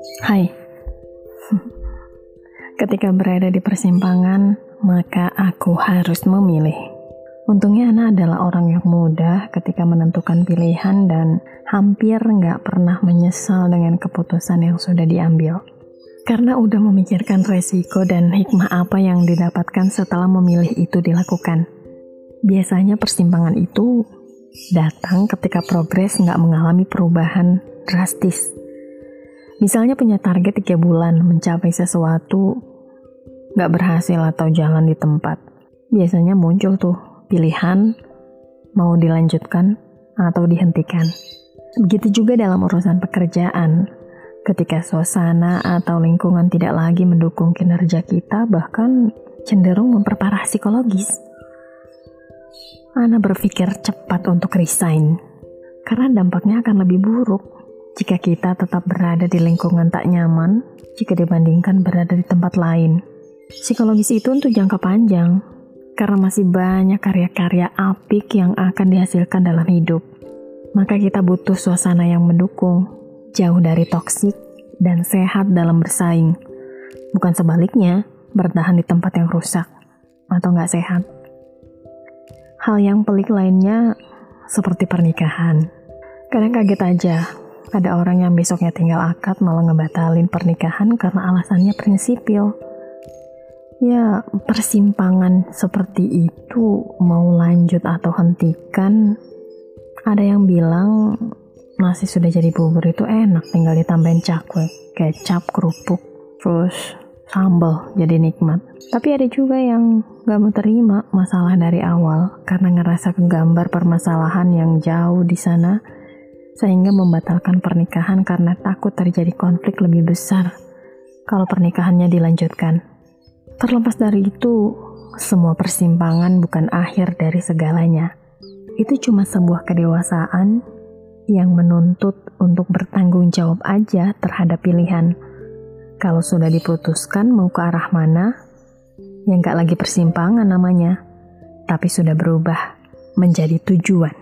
Hai. Ketika berada di persimpangan, maka aku harus memilih. Untungnya Ana adalah orang yang mudah ketika menentukan pilihan dan hampir nggak pernah menyesal dengan keputusan yang sudah diambil. Karena udah memikirkan resiko dan hikmah apa yang didapatkan setelah memilih itu dilakukan. Biasanya persimpangan itu datang ketika progres nggak mengalami perubahan drastis. Misalnya punya target tiga bulan mencapai sesuatu nggak berhasil atau jalan di tempat, biasanya muncul tuh pilihan mau dilanjutkan atau dihentikan. Begitu juga dalam urusan pekerjaan. Ketika suasana atau lingkungan tidak lagi mendukung kinerja kita, bahkan cenderung memperparah psikologis. Ana berpikir cepat untuk resign, karena dampaknya akan lebih buruk jika kita tetap berada di lingkungan tak nyaman jika dibandingkan berada di tempat lain. Psikologis itu untuk jangka panjang, karena masih banyak karya-karya apik yang akan dihasilkan dalam hidup. Maka kita butuh suasana yang mendukung, jauh dari toksik, dan sehat dalam bersaing. Bukan sebaliknya, bertahan di tempat yang rusak atau nggak sehat. Hal yang pelik lainnya seperti pernikahan. Kadang kaget aja, ada orang yang besoknya tinggal akad malah ngebatalin pernikahan karena alasannya prinsipil Ya, persimpangan seperti itu mau lanjut atau hentikan, ada yang bilang nasi sudah jadi bubur itu enak tinggal ditambahin cakwe, kecap, kerupuk, terus sambal jadi nikmat. Tapi ada juga yang gak mau terima masalah dari awal karena ngerasa kegambar permasalahan yang jauh di sana sehingga membatalkan pernikahan karena takut terjadi konflik lebih besar kalau pernikahannya dilanjutkan. Terlepas dari itu, semua persimpangan bukan akhir dari segalanya. Itu cuma sebuah kedewasaan yang menuntut untuk bertanggung jawab aja terhadap pilihan. Kalau sudah diputuskan mau ke arah mana, yang gak lagi persimpangan namanya, tapi sudah berubah menjadi tujuan.